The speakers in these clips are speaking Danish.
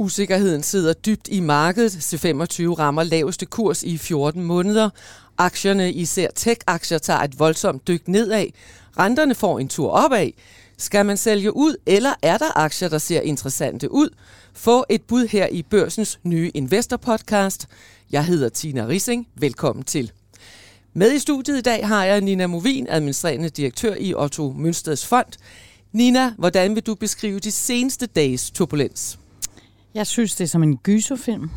Usikkerheden sidder dybt i markedet. C25 rammer laveste kurs i 14 måneder. Aktierne, især tech-aktier, tager et voldsomt dyk nedad. Renterne får en tur opad. Skal man sælge ud, eller er der aktier, der ser interessante ud? Få et bud her i børsens nye Investor Podcast. Jeg hedder Tina Rising. Velkommen til. Med i studiet i dag har jeg Nina Movin, administrerende direktør i Otto Mønsteds Fond. Nina, hvordan vil du beskrive de seneste dages turbulens? Jeg synes, det er som en gyserfilm.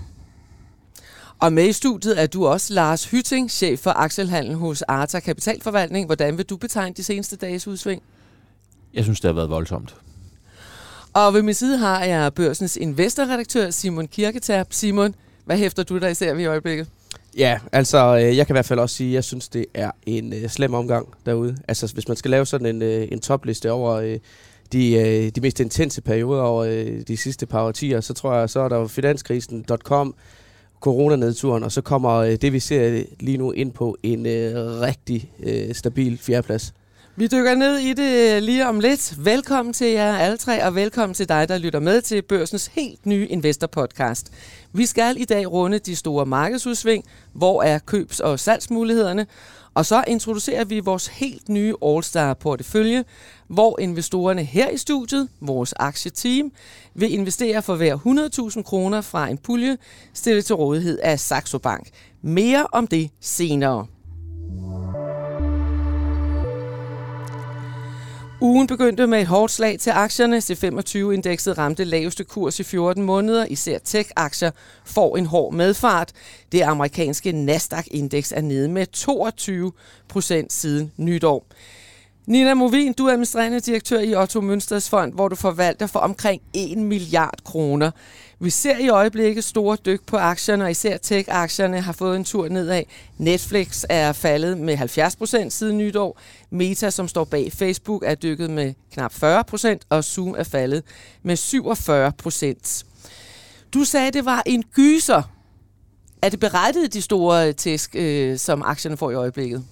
Og med i studiet er du også Lars Hytting, chef for akselhandel hos Arta Kapitalforvaltning. Hvordan vil du betegne de seneste dages udsving? Jeg synes, det har været voldsomt. Og ved min side har jeg børsens investorredaktør Simon Kirketab. Simon, hvad hæfter du dig især ved i øjeblikket? Ja, altså øh, jeg kan i hvert fald også sige, at jeg synes, det er en øh, slem omgang derude. Altså hvis man skal lave sådan en, øh, en topliste over øh, de, øh, de mest intense perioder over øh, de sidste par årtier, så tror jeg, så er der jo finanskrisen.com, coronanedturen, og så kommer øh, det, vi ser lige nu, ind på en øh, rigtig øh, stabil fjerdeplads. Vi dykker ned i det øh, lige om lidt. Velkommen til jer alle tre, og velkommen til dig, der lytter med til Børsens helt nye Investor Podcast. Vi skal i dag runde de store markedsudsving. Hvor er købs- og salgsmulighederne? Og så introducerer vi vores helt nye All-Star portefølje, hvor investorerne her i studiet, vores aktieteam, vil investere for hver 100.000 kroner fra en pulje stillet til rådighed af Saxo Bank. Mere om det senere. Ugen begyndte med et hårdt slag til aktierne. C25-indekset ramte laveste kurs i 14 måneder. Især tech-aktier får en hård medfart. Det amerikanske Nasdaq-indeks er nede med 22 procent siden nytår. Nina Movin, du er administrerende direktør i Otto Mønsters Fond, hvor du forvalter for omkring 1 milliard kroner. Vi ser i øjeblikket store dyk på aktierne, og især tech-aktierne har fået en tur nedad. Netflix er faldet med 70 procent siden nytår. Meta, som står bag Facebook, er dykket med knap 40 procent, og Zoom er faldet med 47 procent. Du sagde, det var en gyser. Er det berettiget de store tæsk, øh, som aktierne får i øjeblikket?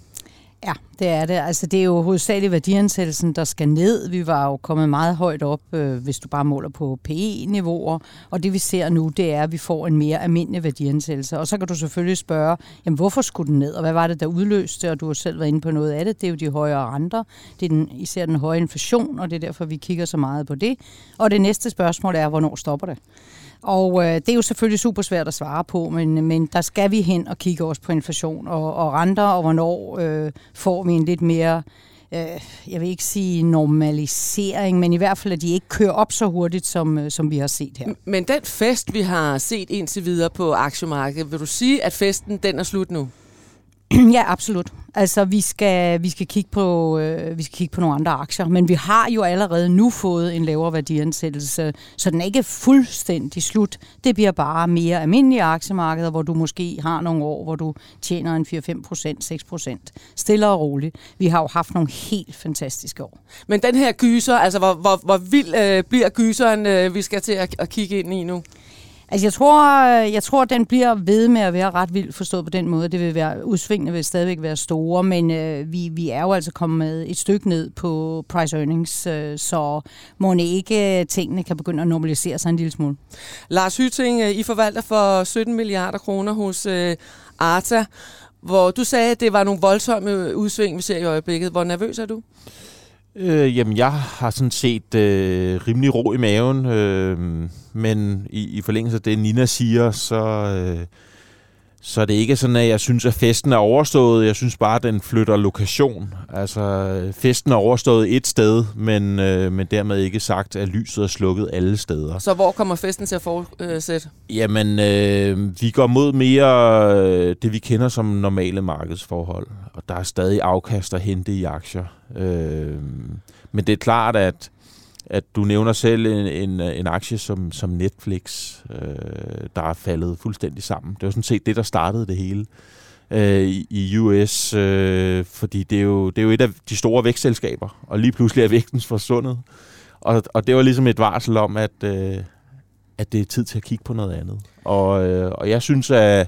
Ja, det er det. Altså, det er jo hovedsageligt værdiansættelsen, der skal ned. Vi var jo kommet meget højt op, øh, hvis du bare måler på PE-niveauer. Og det vi ser nu, det er, at vi får en mere almindelig værdiansættelse. Og så kan du selvfølgelig spørge, jamen hvorfor skulle den ned? Og hvad var det, der udløste? Og du har selv været inde på noget af det. Det er jo de højere renter. Det er den, især den høje inflation, og det er derfor, vi kigger så meget på det. Og det næste spørgsmål er, hvornår stopper det? Og øh, det er jo selvfølgelig super svært at svare på, men, men der skal vi hen og kigge også på inflation og, og renter, og hvornår øh, får vi en lidt mere, øh, jeg vil ikke sige normalisering, men i hvert fald, at de ikke kører op så hurtigt, som, øh, som vi har set her. Men den fest, vi har set indtil videre på aktiemarkedet, vil du sige, at festen den er slut nu? ja, absolut. Altså, vi skal, vi, skal kigge på, øh, vi skal kigge på nogle andre aktier, men vi har jo allerede nu fået en lavere værdiansættelse, så den er ikke fuldstændig slut. Det bliver bare mere almindelige aktiemarkeder, hvor du måske har nogle år, hvor du tjener en 4-5 procent, 6 procent. Stille og roligt. Vi har jo haft nogle helt fantastiske år. Men den her gyser, altså hvor, hvor, hvor vild øh, bliver gyseren, øh, vi skal til at, at kigge ind i nu? Altså jeg tror, øh, jeg tror, den bliver ved med at være ret vild forstået på den måde. Det vil være, udsvingene vil stadigvæk være store, men øh, vi, vi er jo altså kommet med et stykke ned på price earnings, øh, så må ikke øh, tingene kan begynde at normalisere sig en lille smule. Lars Hyting, øh, I forvalter for 17 milliarder kroner hos øh, Arta, hvor du sagde, at det var nogle voldsomme udsving, vi ser i øjeblikket. Hvor nervøs er du? Øh, jamen, jeg har sådan set øh, rimelig ro i maven, øh, men i, i forlængelse af det, Nina siger, så, øh, så er det ikke sådan, at jeg synes, at festen er overstået. Jeg synes bare, at den flytter lokation. Altså, festen er overstået et sted, men, øh, men dermed ikke sagt, at lyset er slukket alle steder. Så hvor kommer festen til at fortsætte? Jamen, øh, vi går mod mere øh, det, vi kender som normale markedsforhold. Og der er stadig afkast at hente i aktier. Øh, men det er klart, at at du nævner selv en, en, en aktie som, som Netflix, øh, der er faldet fuldstændig sammen. Det var sådan set det, der startede det hele øh, i US, øh, fordi det er, jo, det er jo et af de store vækstselskaber, og lige pludselig er væksten forsvundet. Og, og det var ligesom et varsel om, at, øh, at det er tid til at kigge på noget andet. Og, øh, og jeg synes, at,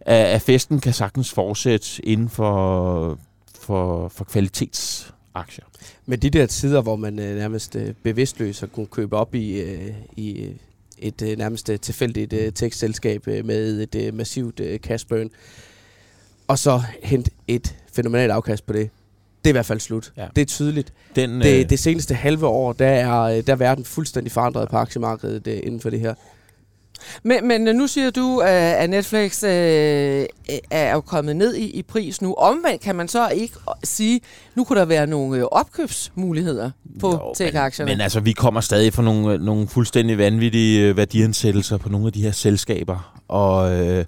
at festen kan sagtens fortsætte inden for, for, for kvalitets kvalitetsaktier. Med de der tider, hvor man øh, nærmest øh, bevidstløst har kunne købe op i, øh, i et øh, nærmest øh, tilfældigt øh, tekstselskab øh, med et øh, massivt øh, cash burn, og så hente et fænomenalt afkast på det. Det er i hvert fald slut. Ja. Det er tydeligt. Den, Det, øh, det seneste halve år, der er, øh, der er verden fuldstændig forandret på aktiemarkedet øh, inden for det her. Men, men nu siger du, øh, at Netflix øh, er jo kommet ned i, i pris nu. Omvendt kan man så ikke sige, nu kunne der være nogle øh, opkøbsmuligheder på Jo, tech-aktierne. Men altså, vi kommer stadig fra nogle, øh, nogle fuldstændig vanvittige øh, værdiansættelser på nogle af de her selskaber. Og øh,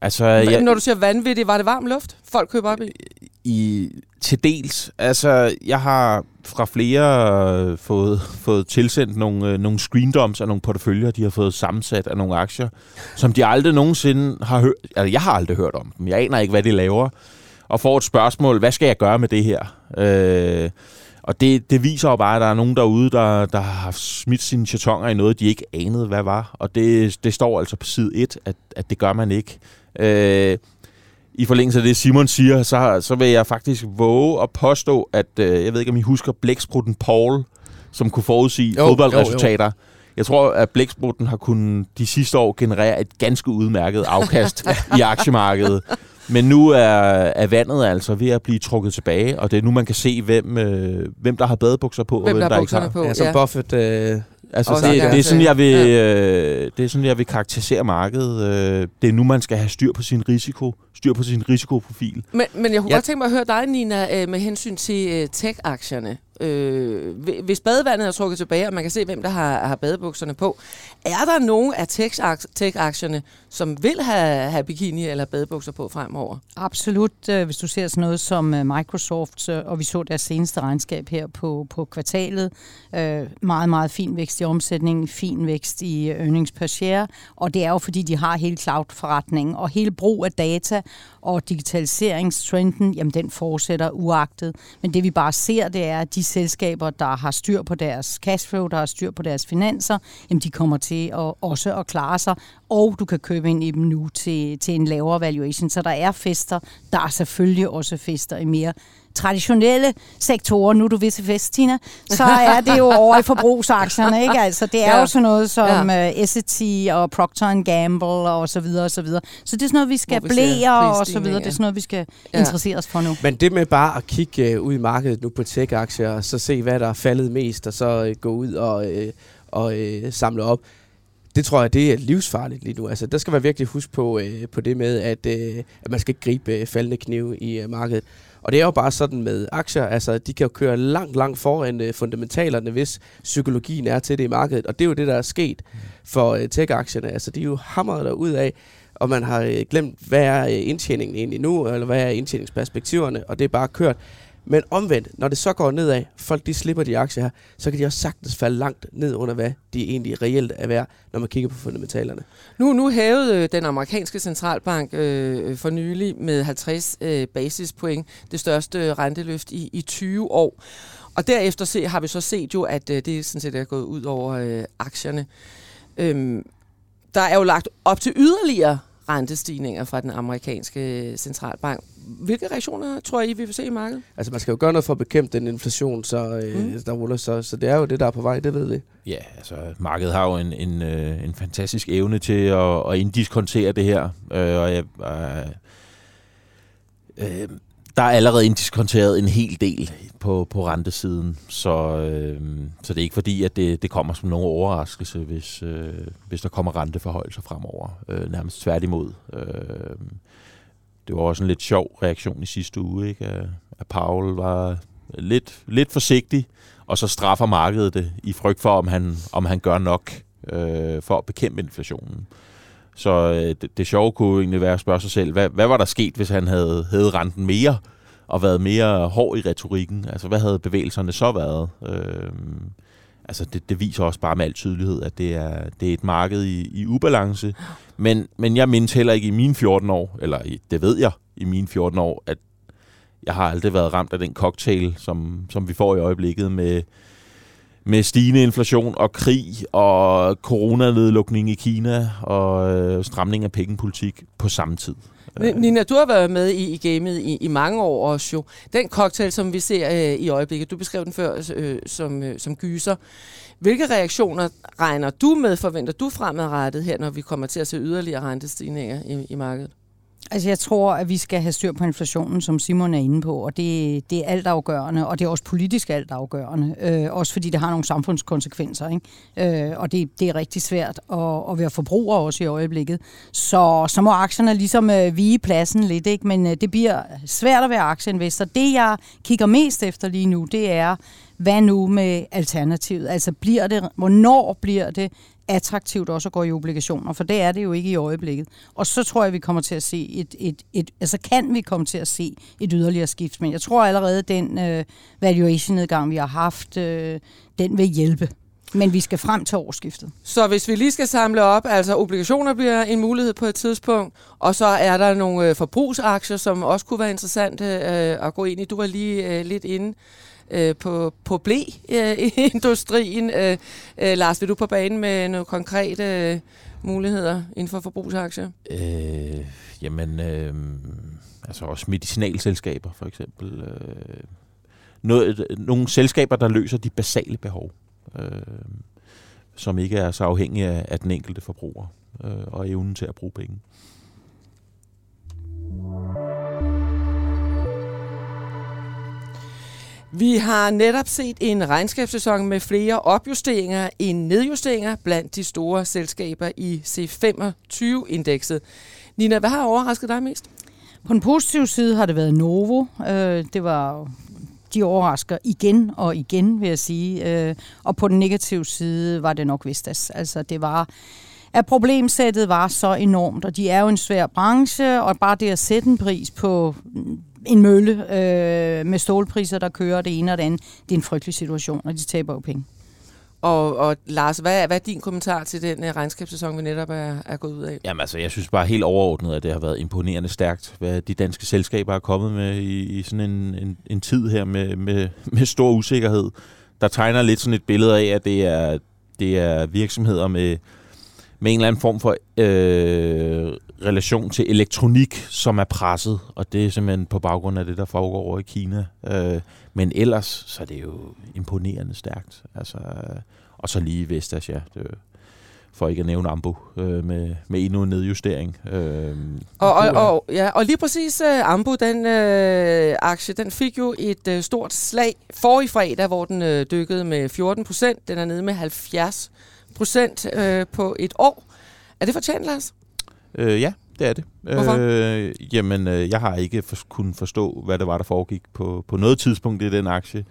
altså, jeg, Når du siger vanvittigt, var det varm luft? Folk køber op i? I, til dels. Altså, jeg har fra flere øh, fået, fået tilsendt nogle, øh, nogle screendoms af nogle porteføljer, de har fået sammensat af nogle aktier, som de aldrig nogensinde har hørt. Altså, jeg har aldrig hørt om dem. Jeg aner ikke, hvad de laver. Og får et spørgsmål, hvad skal jeg gøre med det her? Øh, og det, det viser jo bare, at der er nogen derude, der, der har smidt sine chatonger i noget, de ikke anede, hvad var. Og det, det står altså på side 1, at, at det gør man ikke. Øh, i forlængelse af det, Simon siger, så, så vil jeg faktisk våge at påstå, at øh, jeg ved ikke, om I husker blæksprutten Paul, som kunne forudsige Jo, fodboldresultater. Jeg tror, at blæksprutten har kunnet de sidste år generere et ganske udmærket afkast i aktiemarkedet. Men nu er, er vandet altså ved at blive trukket tilbage, og det er nu, man kan se, hvem, øh, hvem der har badebukser på, Hvem og der hvem har der ikke har. på? Ja, som Buffett... Øh, Altså, Også det, gerne det, er sådan, jeg vil, øh, det er sådan, jeg vil karakterisere markedet. Øh, det er nu, man skal have styr på sin risiko, styr på sin risikoprofil. Men, men jeg kunne Ja. godt tænke mig at høre dig, Nina, øh, med hensyn til øh, tech-aktierne. Øh, hvis badevandet er trukket tilbage, og man kan se, hvem der har, har badebukserne på, er der nogen af tech tech aktierne som vil have, have bikini eller badebukser på fremover? Absolut, øh, hvis du ser sådan noget som øh, Microsoft, øh, og vi så deres seneste regnskab her på, på kvartalet. Øh, Meget, meget fin vækst i omsætningen, fin vækst i earnings per share, og det er jo fordi, de har hele cloud-forretningen, og hele brug af data og digitaliseringstrenden, jamen den fortsætter uagtet. Men det vi bare ser, det er, at de selskaber, der har styr på deres cashflow, der har styr på deres finanser, jamen de kommer til at, også at klare sig, og du kan købe ind i dem nu til, til en lavere valuation. Så der er fester, der er selvfølgelig også fester i mere traditionelle sektorer, nu er du ved til fest, Tina, så er det jo over i forbrugsaktierne, ikke? Altså, det er Ja. jo sådan noget som Ja. uh, Essity og Procter Gamble og så videre og så videre. Så det er sådan noget, vi skal blære og så videre. Det er sådan noget, vi skal Ja. interessere os for nu. Men det med bare at kigge øh, ud i markedet nu på tech-aktier, og så se, hvad der er faldet mest, og så øh, gå ud og, øh, og øh, samle op, det tror jeg, det er livsfarligt lige nu. Altså, der skal man virkelig huske på, øh, på det med, at, øh, at man skal ikke gribe øh, faldende knive i øh, markedet. Og det er jo bare sådan med aktier, altså de kan jo køre langt, langt foran øh, fundamentalerne, hvis psykologien er til det i markedet. Og det er jo det, der er sket for øh, tech-aktierne. Altså de er jo hamret derud af, og man har øh, glemt, hvad er øh, indtjeningen egentlig nu, eller hvad er indtjeningsperspektiverne, og det er bare kørt. Men omvendt, når det så går nedad, folk de slipper de aktier her, så kan de også sagtens falde langt ned under, hvad de egentlig reelt er værd, når man kigger på fundamentalerne. Nu, nu hævede øh, den amerikanske centralbank øh, for nylig med 50 øh, basispoint det største øh, renteløft i, i 20 år. Og derefter se, har vi så set jo, at øh, det sådan set er gået ud over øh, aktierne. Øhm, der er jo lagt op til yderligere rentestigninger fra den amerikanske centralbank. Hvilke reaktioner tror I, vi vil se i markedet? Altså man skal jo gøre noget for at bekæmpe den inflation, så, øh, Mm. der ruller så, så det er jo det, der er på vej, det ved vi. Ja, altså markedet har jo en, en, øh, en fantastisk evne til at, at indiskontere det her. Øh, og jeg, øh, øh, der er allerede indiskonteret en hel del på, på rentesiden, så, øh, så det er ikke fordi, at det, det kommer som nogen overraskelse, hvis, øh, hvis der kommer renteforhøjelser fremover. Øh, nærmest tværtimod. Øh, det var også en lidt sjov reaktion i sidste uge, ikke? At, at var lidt, lidt forsigtig, og så straffer markedet det i frygt for, om han, om han gør nok øh, for at bekæmpe inflationen. Så øh, det, det sjove kunne egentlig være at spørge sig selv, hvad, hvad var der sket, hvis han havde hævet renten mere, og været mere hård i retorikken? Altså, hvad havde bevægelserne så været? Øh, altså, det, det viser også bare med al tydelighed, at det er, det er et marked i, i ubalance. Men, men jeg mindes heller ikke i mine 14 år, eller i, det ved jeg i mine 14 år, at jeg har aldrig været ramt af den cocktail, som, som vi får i øjeblikket med, med stigende inflation og krig og coronanedlukning i Kina og øh, stramning af pengepolitik på samme tid. Nina, du har været med i, i gamet i, i mange år også jo. Den cocktail, som vi ser øh, i øjeblikket, du beskrev den før øh, som, øh, som gyser. Hvilke reaktioner regner du med, forventer du fremadrettet her, når vi kommer til at se yderligere rentestigninger i, i markedet? Altså jeg tror, at vi skal have styr på inflationen, som Simon er inde på, og det, det er altafgørende, og det er også politisk altafgørende, øh, også fordi det har nogle samfundskonsekvenser, ikke? Øh, og det, det er rigtig svært at, at være forbruger også i øjeblikket. Så, så må aktierne ligesom øh, vige pladsen lidt, ikke? men øh, det bliver svært at være aktieinvestor. Det jeg kigger mest efter lige nu, det er, hvad nu med alternativet? Altså bliver det, hvornår bliver det attraktivt også at gå i obligationer, for det er det jo ikke i øjeblikket. Og så tror jeg, vi kommer til at se et, et, et altså kan vi komme til at se et yderligere skift, men jeg tror allerede, den øh, valuation-nedgang, vi har haft, øh, den vil hjælpe. Men vi skal frem til årsskiftet. Så hvis vi lige skal samle op, altså obligationer bliver en mulighed på et tidspunkt, og så er der nogle øh, forbrugsaktier, som også kunne være interessante øh, at gå ind i. Du var lige øh, lidt inde øh, på, på blæ-industrien. Øh, øh, øh, Lars, vil du på banen med nogle konkrete øh, muligheder inden for forbrugsaktier? Øh, jamen, øh, altså også medicinalselskaber for eksempel. Øh, noget, nogle selskaber, der løser de basale behov, øh, som ikke er så afhængige af, af den enkelte forbruger øh, og evnen til at bruge penge. Vi har netop set en regnskabssæson med flere opjusteringer end nedjusteringer blandt de store selskaber i C25-indekset. Nina, hvad har overrasket dig mest? På den positive side har det været Novo. Øh, det var de overrasker igen og igen, vil jeg sige. Øh, og på den negative side var det nok Vestas. Altså det var at problemsættet var så enormt, og de er jo en svær branche, og bare det at sætte en pris på en mølle øh, med stålpriser, der kører det ene og det andet. Det er en frygtelig situation, og de taber jo penge. Og, og Lars, hvad er, hvad er din kommentar til den uh, regnskabssæson, vi netop er, er gået ud af? Jamen altså, jeg synes bare helt overordnet, at det har været imponerende stærkt, hvad de danske selskaber er kommet med i, i sådan en, en, en tid her med, med, med stor usikkerhed. Der tegner lidt sådan et billede af, at det er, det er virksomheder med, med en eller anden form for øh, relation til elektronik, som er presset, og det er simpelthen på baggrund af det, der foregår over i Kina. Øh, men ellers, så er det jo imponerende stærkt. Altså, og så lige Vestas, ja. Det, for ikke at nævne Ambo, øh, med, med endnu en nedjustering. Øh, og, og, og, ja, og lige præcis uh, Ambo, den uh, aktie, den fik jo et uh, stort slag for i fredag, hvor den uh, dykkede med 14 procent. Den er nede med 70 procent uh, på et år. Er det fortjent, Lars? Øh, ja, det er det. Hvorfor? Øh, jamen, øh, jeg har ikke for, kunnet forstå, hvad det var, der foregik på, på noget tidspunkt i den aktie.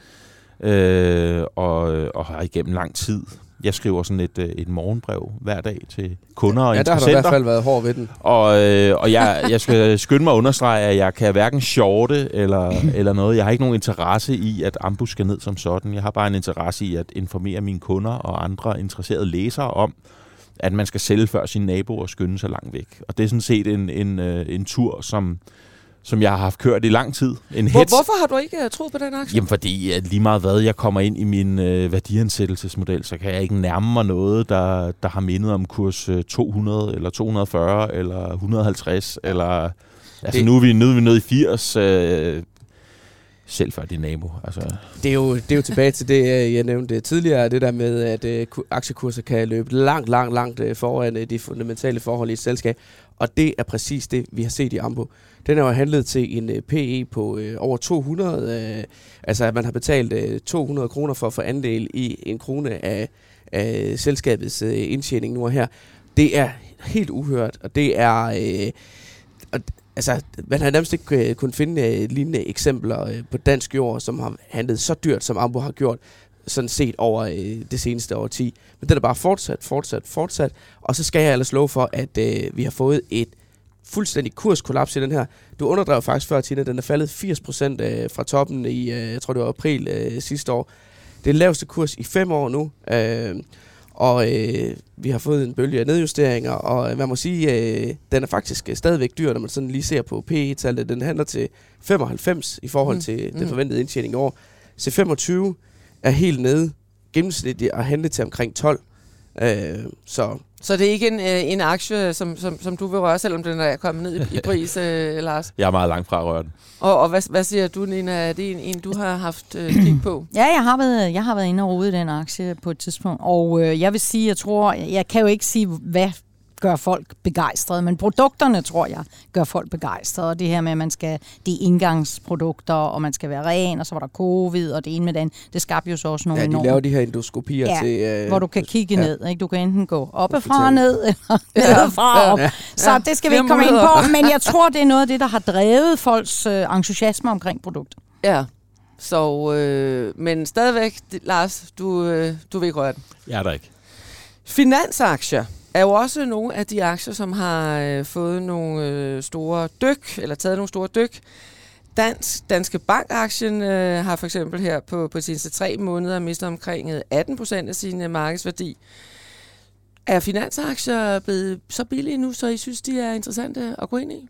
Øh, og, og har igennem lang tid jeg skriver sådan et, øh, et morgenbrev hver dag til kunder og ja, der har du i hvert fald været hård ved den. Og, øh, og jeg, jeg skal skynde mig at understrege, at jeg kan hverken shorte eller, eller noget. Jeg har ikke nogen interesse i, at Ambus skal ned som sådan. Jeg har bare en interesse i at informere mine kunder og andre interesserede læsere om, at man skal sælge før sine naboer og skynde sig langt væk. Og det er sådan set en, en, øh, en tur, som, som jeg har haft kørt i lang tid. En Hvor, hvorfor har du ikke uh, troet på den aktie? Jamen fordi at lige meget hvad jeg kommer ind i min øh, værdiansættelsesmodel, så kan jeg ikke nærme mig noget, der, der har mindet om kurs 200 eller 240 eller 150 eller... Altså det, nu er vi nede, vi nede i 80. Øh, selv før din nabo. Altså. Det, er jo, det er jo tilbage til det, øh, jeg nævnte tidligere, det der med, at aktiekurser kan løbe langt, langt, langt foran de fundamentale forhold i et selskab. Og det er præcis det, vi har set i Ambo. Den er jo handlet til en øh, uh, PE på uh, over 200. Uh, øh, altså, at man har betalt uh, 200 kroner for at få andel i en krone af, af selskabets uh, indtjening nu og her. Det er helt uhørt, og det er... Uh, og altså, man har nærmest ikke uh, kunnet finde uh, lignende eksempler uh, på dansk jord, som har handlet så dyrt, som Ambo har gjort, sådan set over uh, det seneste årti. Men det er bare fortsat, fortsat, fortsat. Og så skal jeg ellers love for, at uh, vi har fået et fuldstændig kurskollaps i den her. Du underdrev faktisk før, Tina, den er faldet 80% uh, fra toppen i, uh, jeg tror det var april uh, sidste år. Det er den laveste kurs i fem år nu. Uh, og øh, vi har fået en bølge af nedjusteringer, og øh, man må sige, øh, den er faktisk øh, stadigvæk dyr, når man sådan lige ser på PE-tallet. Den handler til 95 i forhold mm. til mm. den forventede indtjening i år. C25 er helt nede gennemsnitligt at handle til omkring 12. Øh, så Så det er ikke en, øh, en aktie, som, som, som du vil røre, selvom den er kommet ned i, i pris, øh, Lars? Jeg er meget langt fra at røre den. Og, og hvad, hvad siger du, Nina? Er det en, en du har haft øh, kig på? Ja, jeg har været, jeg har været inde og rode den aktie på et tidspunkt, og øh, jeg vil sige, jeg tror, jeg kan jo ikke sige, hvad gør folk begejstrede, men produkterne, tror jeg, gør folk begejstrede. Og det her med, at man skal, det er indgangsprodukter, og man skal være ren, og så var der covid, og det ene med den, det skabte jo så også nogle ja, de enorme laver de her endoskopier Ja, til... Øh, hvor du kan kigge ja. ned. Ikke? Du kan enten gå oppefra og ned, eller nedefra og op. Ja. Så Ja. det skal vi ikke komme ind på, men jeg tror, det er noget af det, der har drevet folks øh, entusiasme omkring produktet. Ja. Så, øh, men stadigvæk, Lars, du, øh, du vil ikke røre den. Jeg er der ikke. Finansaktier er jo også nogle af de aktier, som har øh, fået nogle øh, store dyk, eller taget nogle store dyk. Dansk, Danske Bank-aktien øh, har for eksempel her på, på de seneste tre måneder mistet omkring øh, 18 procent af sin øh, markedsværdi. Er finansaktier blevet så billige nu, så I synes, de er interessante at gå ind i?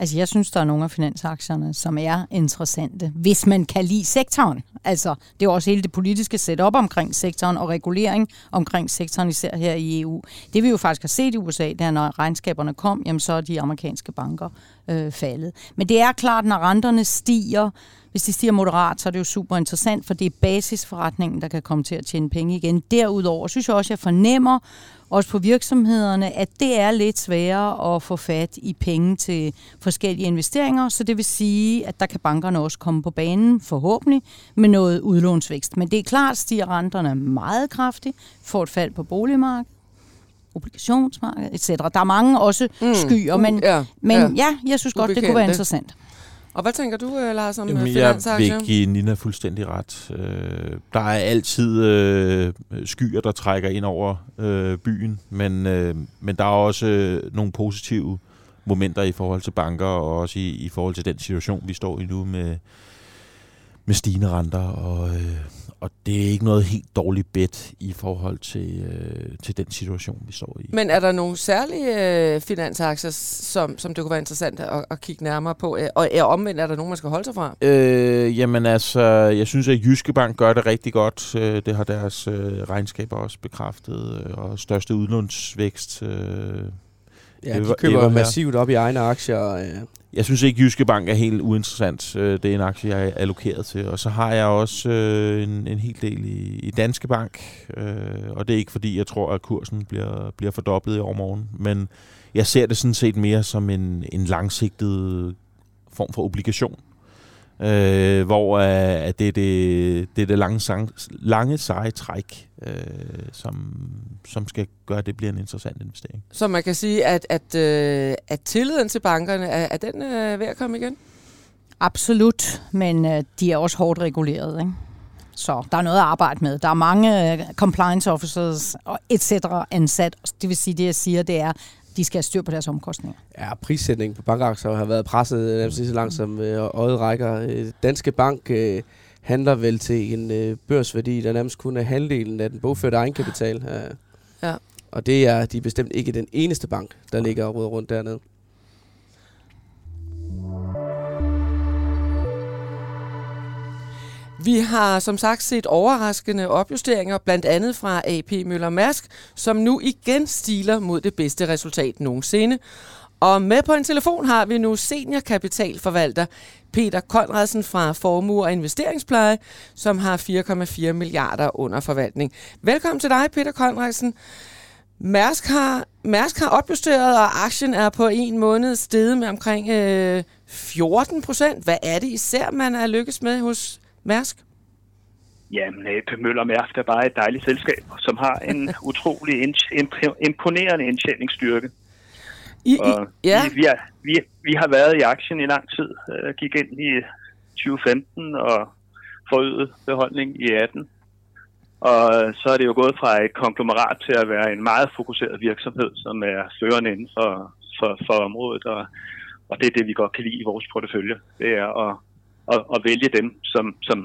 Altså, jeg synes, der er nogle af finansaktierne, som er interessante, hvis man kan lide sektoren. Altså, det er jo også hele det politiske setup omkring sektoren og regulering omkring sektoren, især her i EU. Det vi jo faktisk har set i USA, det er, når regnskaberne kom, jamen så er de amerikanske banker øh, faldet. Men det er klart, når renterne stiger, hvis de stiger moderat, så er det jo super interessant, for det er basisforretningen, der kan komme til at tjene penge igen. Derudover synes jeg også, at jeg fornemmer, også på virksomhederne, at det er lidt sværere at få fat i penge til forskellige investeringer, så det vil sige, at der kan bankerne også komme på banen, forhåbentlig, med noget udlånsvækst. Men det er klart, stiger renterne meget kraftigt, får et fald på boligmarkedet, obligationsmarkedet, etc. Der er mange også mm. skyer, men, Uh, ja, men ja. ja. jeg synes godt, det kunne være Ubekendte. interessant. Og hvad tænker du, øh, Lars, om Jamen, jeg finansaktier? vil give Nina fuldstændig ret. Øh, der er altid øh, skyer, der trækker ind over øh, byen, men, øh, men der er også øh, nogle positive momenter i forhold til banker, og også i, i forhold til den situation, vi står i nu med, med stigende renter, og, øh, og det er ikke noget helt dårligt bet i forhold til, øh, til den situation, vi står i. Men er der nogle særlige øh, finansaktier, som, som det kunne være interessant at, at kigge nærmere på? Øh, Og er omvendt, er der nogen, man skal holde sig fra? Øh, jamen altså, jeg synes, at Jyske Bank gør det rigtig godt. Øh, Det har deres øh, regnskaber også bekræftet, øh, og største udlånsvækst. Øh. Ja, Det de var- køber massivt op i egne aktier. Jeg synes ikke, Jyske Bank er helt uinteressant. Øh, det er en aktie, jeg er allokeret til. Og så har jeg også øh, en, en hel del i, i Danske Bank, øh, og det er ikke fordi, jeg tror, at kursen bliver, bliver fordoblet i overmorgen, men jeg ser det sådan set mere som en, en langsigtet form for obligation øh, hvor øh, at det, er det, det er det lange, sang, lange seje træk, øh, som, som skal gøre, at det bliver en interessant investering. Så man kan sige, at, at, øh, at tilliden til bankerne, er, er den øh, ved at komme igen? Absolut, men øh, de er også hårdt reguleret, ikke? Så der er noget at arbejde med. Der er mange øh, compliance officers og et cetera ansat. Det vil sige, det jeg siger, det er, de skal have styr på deres omkostninger. Ja, prissætningen på bankaktier har været presset øh, nærmest lige så langt som øh, øjet rækker. Øh, Danske Bank øh, handler vel til en øh, børsværdi, der nærmest kun er halvdelen af den bogførte egenkapital. Ja. Og det er de er bestemt ikke den eneste bank, der ligger og rundt dernede. Vi har som sagt set overraskende opjusteringer, blandt andet fra AP Møller Mærsk, som nu igen stiler mod det bedste resultat nogensinde. Og med på en telefon har vi nu seniorkapitalforvalter Peter Konradsen fra Formue og Investeringspleje, som har 4,4 milliarder under forvaltning. Velkommen til dig, Peter Konradsen. Mærsk har, Mærsk har opjusteret, og aktien er på en måned steget med omkring øh, 14 procent. Hvad er det især, man er lykkes med hos Mærsk? Jamen, AP Møller Mærsk er bare et dejligt selskab, som har en utrolig imponerende indtjeningsstyrke. I, Og I, ja, vi, vi, er, vi, vi har været i aktien i lang tid. Uh, gik ind i 2015 og forøget beholdning i 18. Og så er det jo gået fra et konglomerat til at være en meget fokuseret virksomhed, som er førende inden for, for, for området. Og, og det er det, vi godt kan lide i vores portefølje. Det er at, at, at vælge dem, som, som,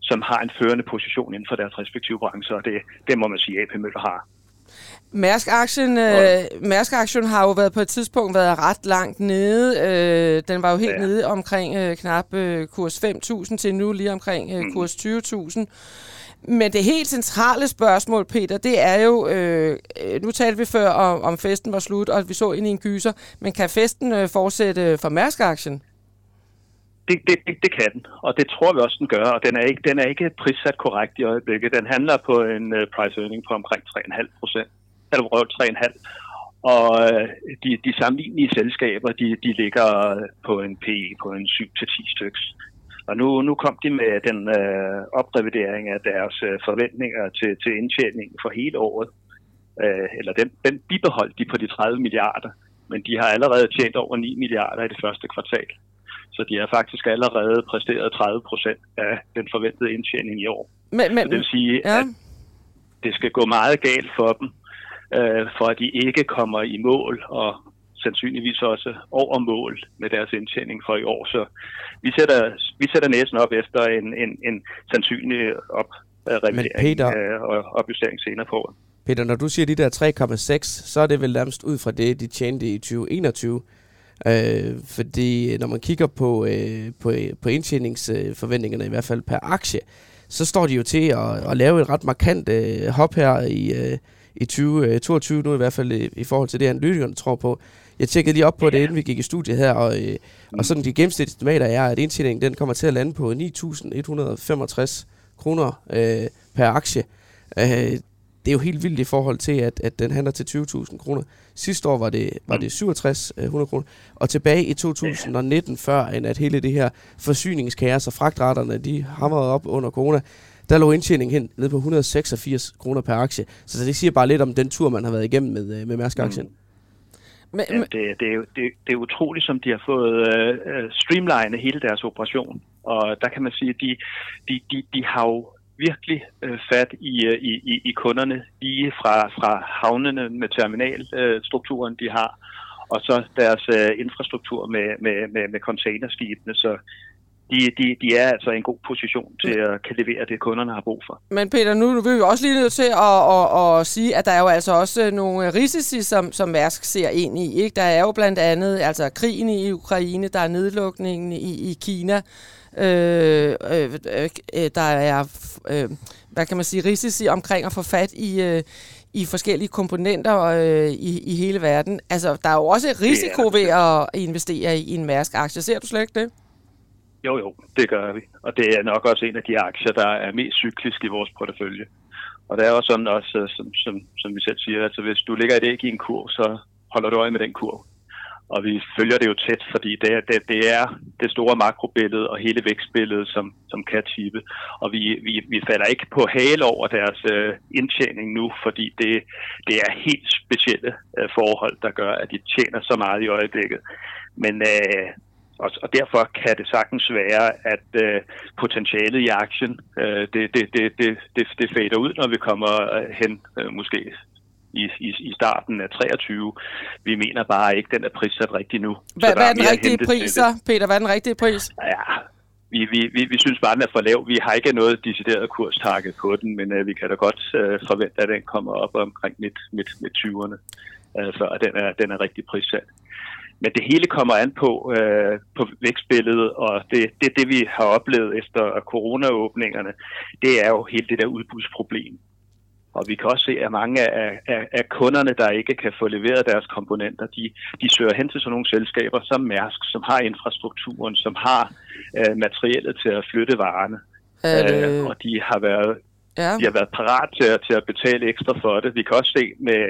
som har en førende position inden for deres respektive brancher. Og det, det må man sige, at AP Møller har. Mærsk-aktien, øh, Mærsk-aktien har jo været på et tidspunkt været ret langt nede. Øh, den var jo helt ja. Nede omkring øh, knap øh, kurs 5.000 til nu lige omkring øh, Mhm. kurs 20.000. Men det helt centrale spørgsmål, Peter, det er jo, øh, nu talte vi før om, om festen var slut, og vi så ind i en gyser, men kan festen øh, fortsætte for Mærsk-aktien? Det, det, det, det kan den, og det tror vi også, den gør, og den er ikke, den er ikke prissat korrekt i øjeblikket. Den handler på en uh, price earning på omkring 3,5 procent, eller 3,5 og øh, de, de sammenlignelige selskaber, de, de ligger på en PE på en 7-10 styks. Og nu, nu kom de med den øh, oprevidering af deres øh, forventninger til, til indtjeningen for hele året. Øh, eller den, den bibeholdt de på de 30 milliarder, men de har allerede tjent over 9 milliarder i det første kvartal. Så de har faktisk allerede præsteret 30 procent af den forventede indtjening i år. Men, men, det vil sige, ja. at det skal gå meget galt for dem, øh, for at de ikke kommer i mål, og sandsynligvis også over mål med deres indtjening for i år. Så vi sætter, vi sætter næsen op efter en, en, en sandsynlig op revidering øh, og opjustering senere på året. Peter, når du siger de der 3,6, så er det vel nærmest ud fra det, de tjente i 2021. Øh, fordi når man kigger på, øh, på, på indtjeningsforventningerne, i hvert fald per aktie, så står de jo til at, at lave et ret markant øh, hop her i, øh, i 2022 øh, nu i hvert fald i, i forhold til det, analytikerne tror på. Jeg tjekkede lige op på det, inden vi gik i studiet her, og, øh, og sådan de gennemsnitlige estimater er, at indtjeningen den kommer til at lande på 9.165 kroner øh, per aktie. Øh, det er jo helt vildt i forhold til, at, at den handler til 20.000 kroner. Sidste år var det, var det 6700 kroner, og tilbage i 2019, før end at hele det her forsyningskaos og fragtretterne, de hamrede op under corona, der lå indtjeningen hen ned på 186 kroner per aktie. Så det siger bare lidt om den tur, man har været igennem med, øh, med Mærsk-aktien. Mm. Men, ja, det, det, er jo, det, det er utroligt, som de har fået øh, øh streamline hele deres operation. Og der kan man sige, at de, de, de, de har jo virkelig øh, fat i, øh, i, i, i kunderne, lige fra, fra havnene med terminalstrukturen, øh, de har, og så deres øh, infrastruktur med, med, med, med containerskibene. Så de, de, de er altså i en god position til at kan levere det, kunderne har brug for. Men Peter, nu er vi jo også lige nødt til at, at, at sige, at der er jo altså også nogle risici, som, som Mærsk ser ind i. Ikke? Der er jo blandt andet altså krigen i Ukraine, der er nedlukningen i, i Kina, Øh, øh, øh, der er, øh, hvad kan man sige, risici omkring at få fat i, øh, i forskellige komponenter øh, i, i hele verden. Altså, der er jo også risiko ved at investere i en Mærsk-aktie. Ser du slet ikke det? Jo, jo, det gør vi. Og det er nok også en af de aktier, der er mest cyklisk i vores portefølje. Og det er også sådan, også, som, som, som vi selv siger, altså hvis du ligger et æg i en kur, så holder du øje med den kur og vi følger det jo tæt, fordi det det, det, er det store makrobillede og hele vækstbilledet, som, som kan tippe. Og vi, vi, vi falder ikke på hale over deres øh, indtjening nu, fordi det, det er helt specielle øh, forhold, der gør, at de tjener så meget i øjeblikket. Men øh, og, og derfor kan det sagtens være, at øh, potentialet i aktien, øh, det, det, det, det, det, det fader ud, når vi kommer øh, hen øh, måske i, i, i starten af 23. Vi mener bare ikke, den er prissat rigtigt nu. Hvad, hvad er den rigtige pris så, Peter? Hvad er den rigtige pris? Ja, vi, vi, vi, vi synes bare, den er for lav. Vi har ikke noget decideret kurstarget på den, men uh, vi kan da godt uh, forvente, at den kommer op omkring midt, midt, midt 20'erne, uh, før den er, den er rigtig prissat. Men det hele kommer an på, uh, på vækstbilledet, og det, det, det vi har oplevet efter coronaåbningerne, det er jo hele det der udbudsproblem. Og vi kan også se, at mange af, af, af kunderne, der ikke kan få leveret deres komponenter, de, de søger hen til sådan nogle selskaber som Mærsk, som har infrastrukturen, som har øh, materialet til at flytte varerne. Øh, øh, og de har været ja. de har været parat til, til at betale ekstra for det. Vi kan også se med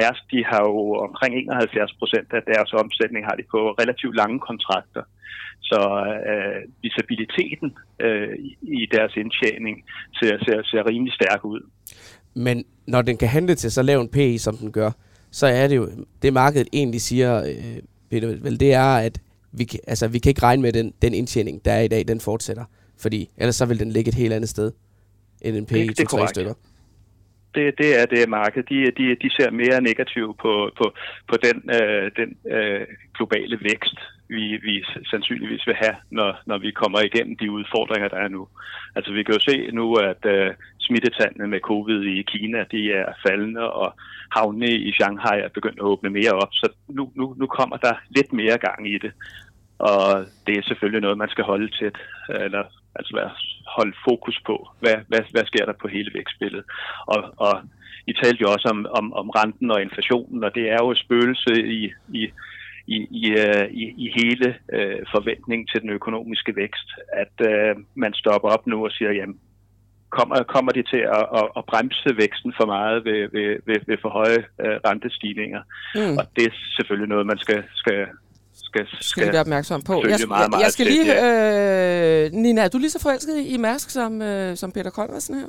Mærsk, de har jo omkring 71 procent af deres omsætning har de på relativt lange kontrakter. Så øh, visibiliteten øh, i deres indtjening ser, ser, ser rimelig stærk ud. Men når den kan handle til så lav en PE, som den gør, så er det jo, det markedet egentlig siger, øh, Peter, vel, det er, at vi, kan, altså, vi kan ikke regne med, den, den indtjening, der er i dag, den fortsætter. Fordi ellers så vil den ligge et helt andet sted, end en PE det er stykker. Det, det er det marked. De, de, de ser mere negativt på, på, på den, øh, den øh, globale vækst, vi, vi sandsynligvis vil have, når, når vi kommer igennem de udfordringer, der er nu. Altså vi kan jo se nu, at øh, smittetallene med covid i Kina, de er faldende, og havne i Shanghai er begyndt at åbne mere op, så nu, nu, nu kommer der lidt mere gang i det. Og det er selvfølgelig noget, man skal holde tæt, eller altså være, holde fokus på, hvad, hvad, hvad sker der på hele vækstbilledet. Og, og I talte jo også om, om, om renten og inflationen, og det er jo et spøgelse i, i, i, i, øh, i, i hele øh, forventningen til den økonomiske vækst, at øh, man stopper op nu og siger, jamen, kommer, kommer de til at, at, at bremse væksten for meget ved, ved, ved, ved for høje øh, rentestigninger. Mm. Og det er selvfølgelig noget, man skal, skal, skal, skal, skal være opmærksom på. Jeg, meget, meget jeg skal lige... Øh, Nina, er du lige så forelsket i Mærsk som, øh, som Peter Kolversen her?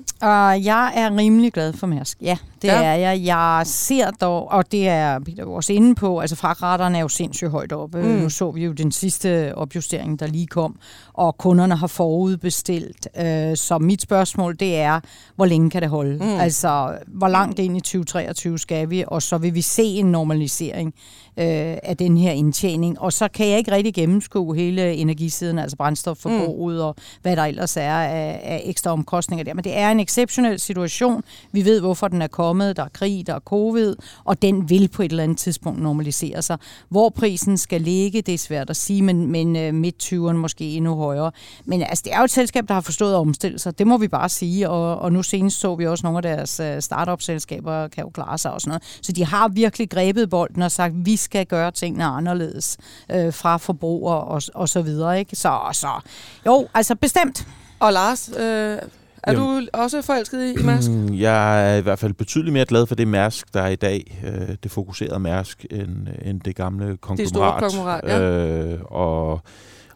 Uh, jeg er rimelig glad for Mærsk. Ja, det ja. er jeg. Jeg ser dog, og det er Peter også inde på, altså fragtraterne er jo sindssygt højt oppe. Mm. Nu så vi jo den sidste opjustering, der lige kom, og kunderne har forudbestilt. Uh, så mit spørgsmål, det er, hvor længe kan det holde? Mm. Altså, hvor langt ind i 2023 skal vi? Og så vil vi se en normalisering øh, af den her indtjening. Og så kan jeg ikke rigtig gennemskue hele energisiden, altså brændstofforbruget mm. og hvad der ellers er af, af ekstra omkostninger der. Men det er en exceptionel situation. Vi ved, hvorfor den er kommet. Der er krig, der er covid, og den vil på et eller andet tidspunkt normalisere sig. Hvor prisen skal ligge, det er svært at sige, men, men uh, midt-20'erne måske endnu højere. Men altså, det er jo et selskab, der har forstået at omstille sig. Det må vi bare sige. Og, og nu senest så vi også nogle af deres uh, startup-selskaber kan jo klare sig og sådan noget. Så de har virkelig grebet bolden og sagt, vi skal gøre tingene anderledes øh, fra forbrugere og, og så videre. Ikke? Så, så jo, altså bestemt. Og Lars, øh, er Jamen, du også forelsket i, Mærsk? Jeg er i hvert fald betydeligt mere glad for det Mærsk, der er i dag. Øh, det fokuserede Mærsk, end, end det gamle konglomerat. Det store konglomerat, ja. Øh, og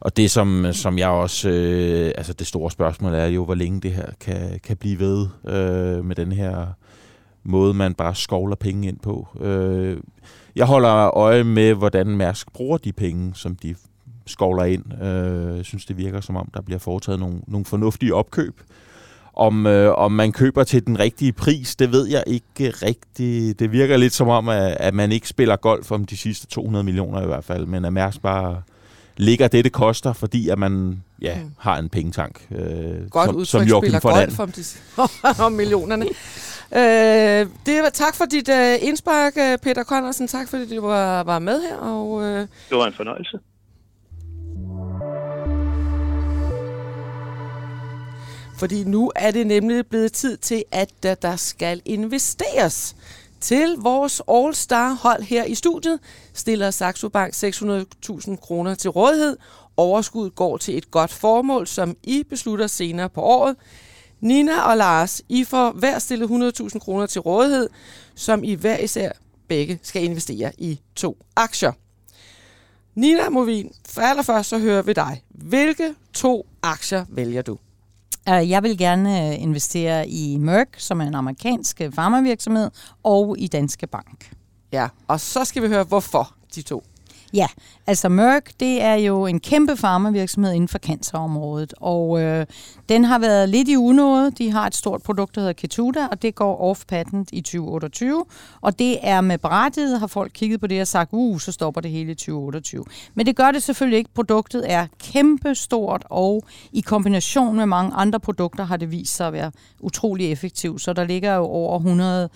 og det, som, som jeg også... Øh, altså, det store spørgsmål er jo, hvor længe det her kan, kan blive ved øh, med den her måde, man bare skovler penge ind på. Øh, jeg holder øje med, hvordan Mærsk bruger de penge, som de skovler ind. Øh, jeg synes, det virker som om, der bliver foretaget nogle, nogle fornuftige opkøb. Om, øh, om man køber til den rigtige pris, det ved jeg ikke rigtigt. Det virker lidt som om, at, at man ikke spiller golf om de sidste 200 millioner i hvert fald, men at Mærsk bare ligger det, det koster, fordi at man ja, mm. har en pengetank, øh, Godt som, som Joachim spiller golf om, de, om millionerne. Øh, det var, tak for dit uh, indspark, øh, Peter Connersen. Tak fordi du var, var med her. Og, uh... Det var en fornøjelse. Fordi nu er det nemlig blevet tid til, at der, der skal investeres. Til vores All-Star-hold her i studiet stiller Saxo Bank 600.000 kroner til rådighed. Overskuddet går til et godt formål, som I beslutter senere på året. Nina og Lars, I får hver stillet 100.000 kroner til rådighed, som I hver især begge skal investere i to aktier. Nina Movin, for allerførst så hører vi dig. Hvilke to aktier vælger du? Øh, jeg vil gerne øh, investere i Merck, som er en amerikansk øh, farmavirksomhed, og i Danske Bank. Ja, og så skal vi høre, hvorfor de to. Ja, altså Merck, det er jo en kæmpe farmavirksomhed inden for cancerområdet, og øh, den har været lidt i unåde. De har et stort produkt, der hedder Ketuda, og det går off-patent i 2028, og det er med berettiget, har folk kigget på det og sagt, uh, så stopper det hele i 2028. Men det gør det selvfølgelig ikke. Produktet er kæmpe stort, og i kombination med mange andre produkter har det vist sig at være utrolig effektivt, så der ligger jo over 100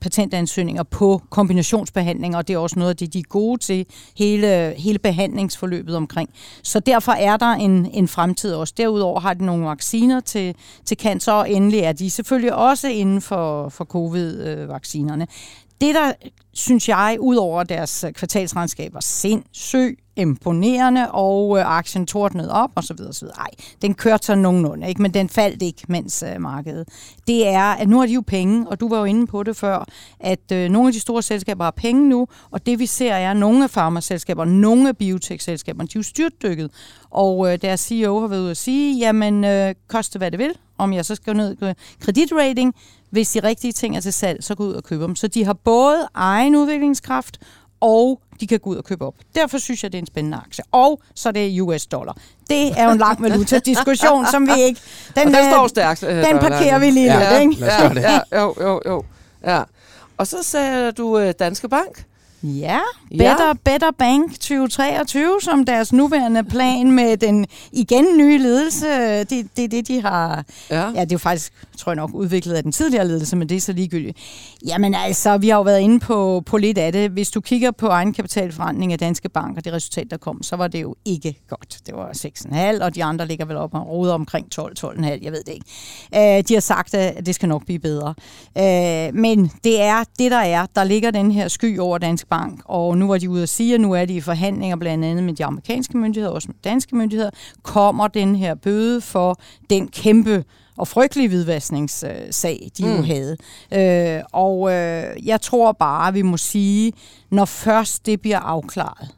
patentansøgninger på kombinationsbehandling, og det er også noget af det, de er gode til hele hele, hele behandlingsforløbet omkring. Så derfor er der en, en fremtid også. Derudover har de nogle vacciner til, til cancer, og endelig er de selvfølgelig også inden for, for covid-vaccinerne. Øh, det, der synes jeg, ud over deres øh, kvartalsregnskaber, sindssygt imponerende, og øh, aktien tordnede op, og så videre, så videre. Ej, den kørte så nogenlunde, ikke? men den faldt ikke, mens øh, markedet. Det er, at nu har de jo penge, og du var jo inde på det før, at øh, nogle af de store selskaber har penge nu, og det vi ser er, at nogle af farmaselskaberne, nogle af biotech-selskaberne, de er jo styrtdykket, og øh, deres CEO har været ude at sige, jamen, øh, koste hvad det vil, om jeg så skal ned øh, kreditrating, hvis de rigtige ting er til salg, så gå ud og købe dem. Så de har både egen udviklingskraft og de kan gå ud og købe op. Derfor synes jeg, det er en spændende aktie. Og så det er US dollar. Det er jo en lang valuta-diskussion, som vi ikke... Den, og den står stærkt. Øh, den parkerer vi lige ja, lidt, ikke? Ja, ja, jo, jo, jo. Ja. Og så sagde du uh, Danske Bank. Ja, Better, Ja. Better Bank 2023 som deres nuværende plan med den igen nye ledelse. Det er det, det, de har... Ja. Ja, det er jo faktisk, tror jeg nok, udviklet af den tidligere ledelse, men det er så ligegyldigt. Jamen altså, vi har jo været inde på, på lidt af det. Hvis du kigger på egenkapitalforretning af Danske Bank og det resultat, der kom, så var det jo ikke godt. Det var 6,5, og de andre ligger vel op og roder omkring 12-12,5, jeg ved det ikke. Øh, de har sagt, at det skal nok blive bedre. Øh, men det er det, der er. Der ligger den her sky over Danske Bank, og nu var de ude at sige, at nu er de i forhandlinger blandt andet med de amerikanske myndigheder, også med danske myndigheder, kommer den her bøde for den kæmpe og frygtelige hvidvaskningssag, de mm. jo havde. Øh, og øh, jeg tror bare, vi må sige, når først det bliver afklaret,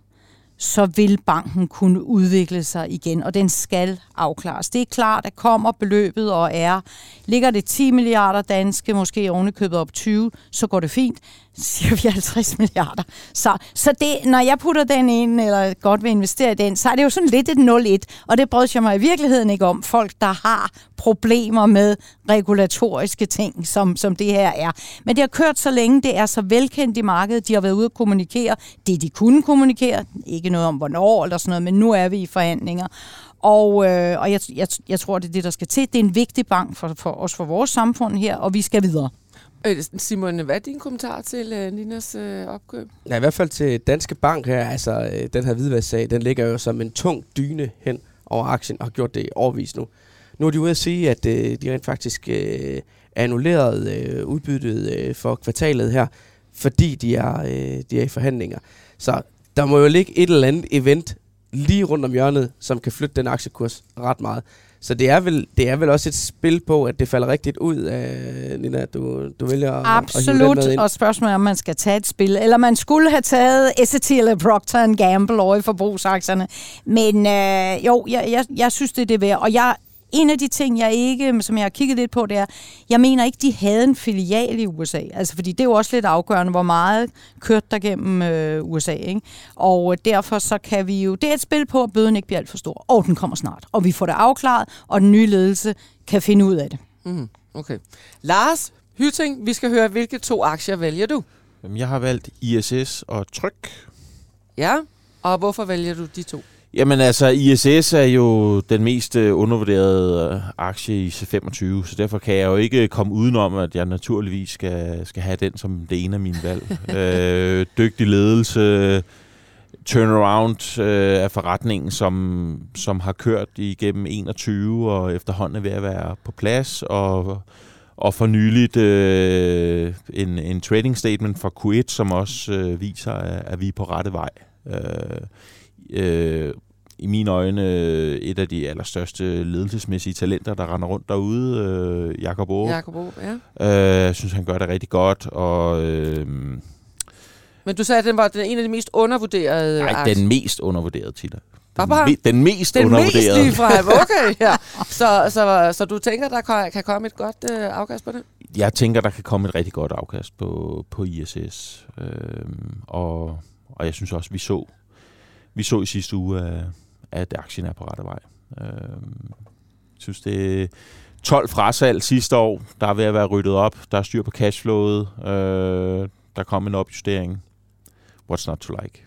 så vil banken kunne udvikle sig igen, og den skal afklares. Det er klart, at kommer beløbet og er, ligger det 10 milliarder danske, måske ovenikøbet op 20, så går det fint. Siger vi 50 milliarder. Så, så det, når jeg putter den ind, eller godt vil investere i den, så er det jo sådan lidt et 0-1, og det brød jeg mig i virkeligheden ikke om. Folk, der har problemer med regulatoriske ting, som, som det her er. Men det har kørt så længe, det er så velkendt i markedet, de har været ude at kommunikere det, de kunne kommunikere. Ikke noget om, hvornår eller sådan noget, men nu er vi i forhandlinger. Og, øh, og jeg, jeg, jeg tror, det er det, der skal til. Det er en vigtig bank for, for os, for vores samfund her, og vi skal videre. Øh, Simon, hvad er din kommentar til uh, Ninas uh, opkøb? Ja, i hvert fald til Danske Bank her, altså øh, den her hvidvasksag, den ligger jo som en tung dyne hen over aktien og har gjort det i årvis nu. Nu er de ude at sige, at øh, de rent faktisk øh, annullerede øh, udbyttet øh, for kvartalet her, fordi de er, øh, de er i forhandlinger. Så der må jo ligge et eller andet event lige rundt om hjørnet, som kan flytte den aktiekurs ret meget. Så det er vel, det er vel også et spil på, at det falder rigtigt ud af, Nina, at du, du vælger at, at den Absolut, og spørgsmålet er, om man skal tage et spil, eller man skulle have taget S&T eller Procter Gamble over i forbrugsaktierne. Men øh, jo, jeg, jeg, jeg synes, det er det værd, og jeg en af de ting, jeg ikke, som jeg har kigget lidt på, det er, jeg mener ikke, de havde en filial i USA. Altså, fordi det er jo også lidt afgørende, hvor meget kørte der gennem øh, USA. Ikke? Og øh, derfor så kan vi jo, det er et spil på, at bøden ikke bliver alt for stor. Og den kommer snart. Og vi får det afklaret, og den nye ledelse kan finde ud af det. Mm, okay. Lars Hyting, vi skal høre, hvilke to aktier vælger du? Jamen, Jeg har valgt ISS og Tryk. Ja, og hvorfor vælger du de to? Jamen altså, ISS er jo den mest øh, undervurderede øh, aktie i C25, så derfor kan jeg jo ikke komme udenom, at jeg naturligvis skal, skal have den som det ene af mine valg. øh, dygtig ledelse, turnaround øh, af forretningen, som, som har kørt igennem 21 og efterhånden er ved at være på plads, og, og for nyligt øh, en, en trading statement fra Q1, som også øh, viser, at, at vi er på rette vej. Øh, øh, i mine øjne øh, et af de allerstørste ledelsesmæssige talenter, der render rundt derude, øh, Jakob Aage. Jakob O, ja. Øh, jeg synes, han gør det rigtig godt, og øh, Men du sagde, at den var den en af de mest undervurderede nej, aktier. den mest undervurderede. Hvad Den, me, den mest Den mest undervurderede. ligefrem, okay. Ja. Så, så, så du tænker, der kan, kan komme et godt øh, afkast på det? Jeg tænker, der kan komme et rigtig godt afkast på, på ISS. Øh, og, og jeg synes også, vi så, vi så i sidste uge, at, aktien er på rette vej. Jeg synes, det er 12 frasalg sidste år. Der er ved at være ryddet op. Der er styr på cashflowet. Øh, der kom en opjustering. What's not to like?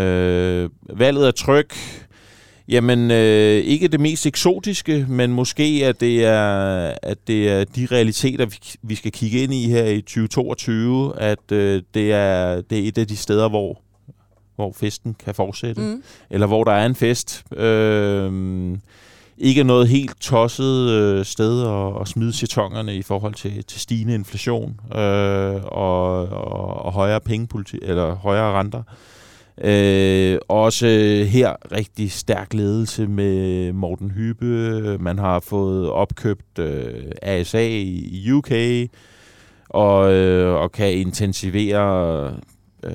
Øh, valget er tryk. Jamen, øh, ikke det mest eksotiske, men måske at det er, at det er de realiteter, vi, vi skal kigge ind i her i 2022, at øh, det, er, det er et af de steder, hvor, hvor festen kan fortsætte, mm. Eller hvor der er en fest. Øh, ikke noget helt tosset øh, sted at, at smide chetongerne i forhold til, til stigende inflation øh, og, og, og højere pengepolitik, eller højere renter. Øh, også her rigtig stærk ledelse med Morten Hybe. Man har fået opkøbt øh, ASA i, i UK og, øh, og kan intensivere øh,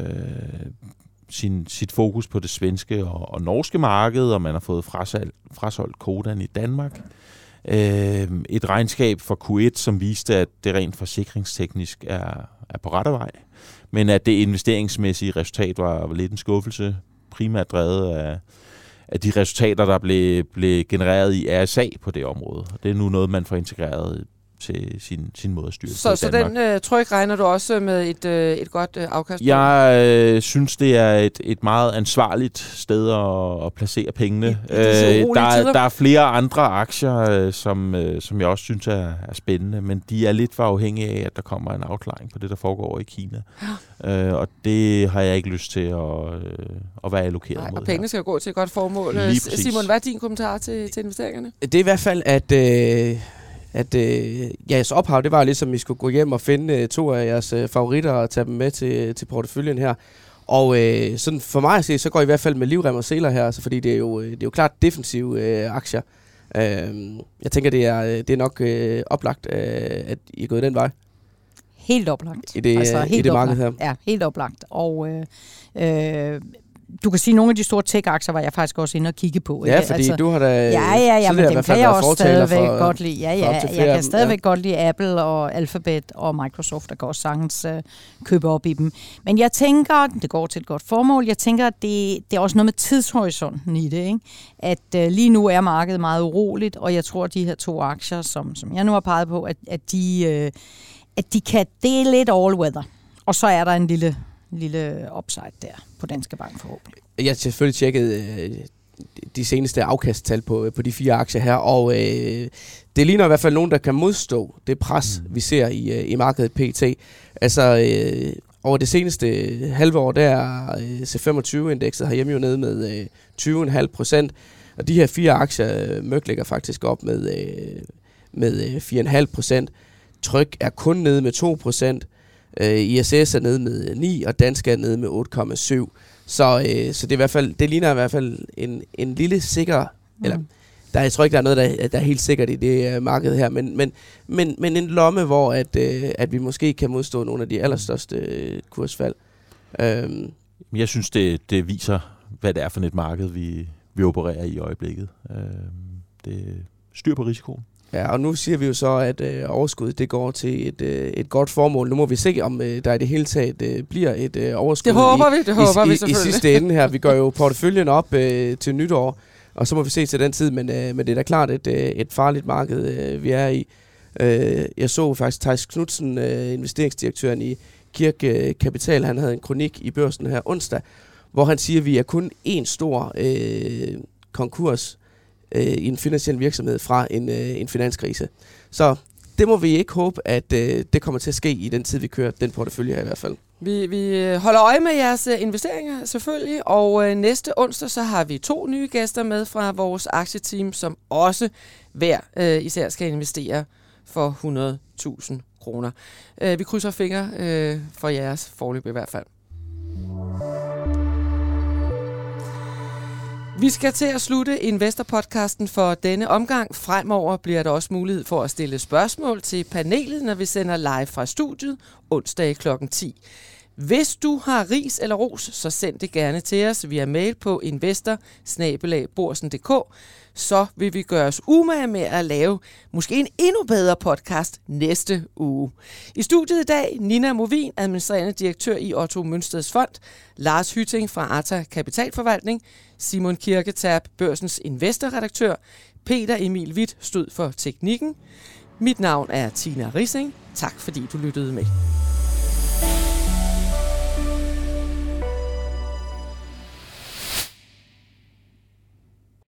sin, sit fokus på det svenske og, og norske marked, og man har fået frasal, frasolgt Kodan i Danmark. Øh, et regnskab for Q1, som viste, at det rent forsikringsteknisk er, er på rette vej men at det investeringsmæssige resultat var, var lidt en skuffelse, primært drevet af, af de resultater, der blev, blev genereret i RSA på det område. Det er nu noget, man får integreret til sin, sin måde at styre Så, så den øh, tryk regner du også med et, øh, et godt øh, afkast? Jeg øh, synes, det er et, et meget ansvarligt sted at, at placere pengene. I- i Øh, der, tider. er, der er flere andre aktier, øh, som, øh, som jeg også synes er, er spændende, men de er lidt for afhængige af, at der kommer en afklaring på det, der foregår over i Kina. Øh, og det har jeg ikke lyst til at, øh, at være allokeret Nej, mod og pengene skal jo gå til et godt formål. Lige Øh. Simon, hvad er din kommentar til, til investeringerne? Det er i hvert fald, at, øh, at øh, jeres ophav, det var ligesom, at I skulle gå hjem og finde øh, to af jeres øh, favoritter og tage dem med til, til porteføljen her. Og øh, sådan for mig at se, så går I i hvert fald med livrem og seler her, altså, fordi det er jo, øh, det er jo klart defensive øh, aktier. Øh, jeg tænker, det er, øh, det er nok øh, oplagt, øh, at I er gået den vej. Helt oplagt. I det, altså, i det marked her. Ja, helt oplagt. Og øh, øh, du kan sige, at nogle af de store tech-aktier var jeg faktisk også inde og kigge på. Ja, ikke? fordi du har da Ja, ja, ja, men dem kan jeg også stadigvæk for, godt lide. Ja, ja, jeg kan stadigvæk ja. godt lide Apple og Alphabet og Microsoft, der kan også sagtens øh, købe op i dem. Men jeg tænker, det går til et godt formål, jeg tænker, at det, det er også noget med tidshorisonten i det. Ikke? At øh, lige nu er markedet meget uroligt, og jeg tror, at de her to aktier, som, som jeg nu har peget på, at, at, de, øh, at de kan, det er lidt all weather. Og så er der en lille, lille upside der på Danske Bank forhåbentlig. Jeg har selvfølgelig tjekket øh, de seneste afkasttal på, på de fire aktier her, og øh, det ligner i hvert fald nogen, der kan modstå det pres, mm. vi ser i, øh, i markedet PT. Altså, øh, over det seneste halve år, der er øh, C25-indekset herhjemme jo nede med øh, 20,5 procent, og de her fire aktier, øh, Mørk ligger faktisk op med, øh, med øh, 4,5 procent. Tryk er kun nede med 2 procent. Øh, ISS er nede med 9, og Danske er nede med 8,7. Så, øh, så det, er i hvert fald, det ligner i hvert fald en, en lille sikker, mm. eller der, jeg tror ikke, der er noget, der, der er helt sikkert i det uh, marked her, men, men, men, men en lomme, hvor at, uh, at vi måske kan modstå nogle af de allerstørste uh, kursfald. Um, Jeg synes, det, det viser, hvad det er for et marked, vi, vi opererer i i øjeblikket. Øh, det styr på risikoen. Ja, og nu siger vi jo så, at uh, overskuddet det går til et, uh, et godt formål. Nu må vi se, om uh, der i det hele taget uh, bliver et uh, overskud Det håber i, vi, det håber i, vi i, i sidste ende her. Vi gør jo porteføljen op øh, til nytår, og så må vi se til den tid, men, øh, men det er da klart et, øh, et farligt marked, øh, vi er i. Øh, jeg så faktisk Thijs Knudsen, øh, investeringsdirektøren i Kirk øh, Kapital, han havde en kronik i børsen her onsdag, hvor han siger, at vi er kun en stor øh, konkurs øh, i en finansiel virksomhed fra en, øh, en finanskrise. Så det må vi ikke håbe, at øh, det kommer til at ske i den tid, vi kører den portefølje her i hvert fald. Vi, vi øh, holder øje med jeres øh, investeringer selvfølgelig, og øh, næste onsdag så har vi to nye gæster med fra vores aktieteam, som også hver øh, især skal investere for 100.000 kroner. Øh, vi krydser fingre øh, for jeres forløb i hvert fald. Vi skal til at slutte Investor-podcasten for denne omgang. Fremover bliver der også mulighed for at stille spørgsmål til panelet, når vi sender live fra studiet onsdag kl. 10. Hvis du har ris eller ros, så send det gerne til os via mail på investor så vil vi gøre os umage med at lave måske en endnu bedre podcast næste uge. I studiet i dag, Nina Movin, administrerende direktør i Otto Mønsteds Fond, Lars Hytting fra Arta Kapitalforvaltning, Simon Kirketab, børsens investorredaktør, Peter Emil Witt stod for teknikken. Mit navn er Tina Rising. Tak fordi du lyttede med.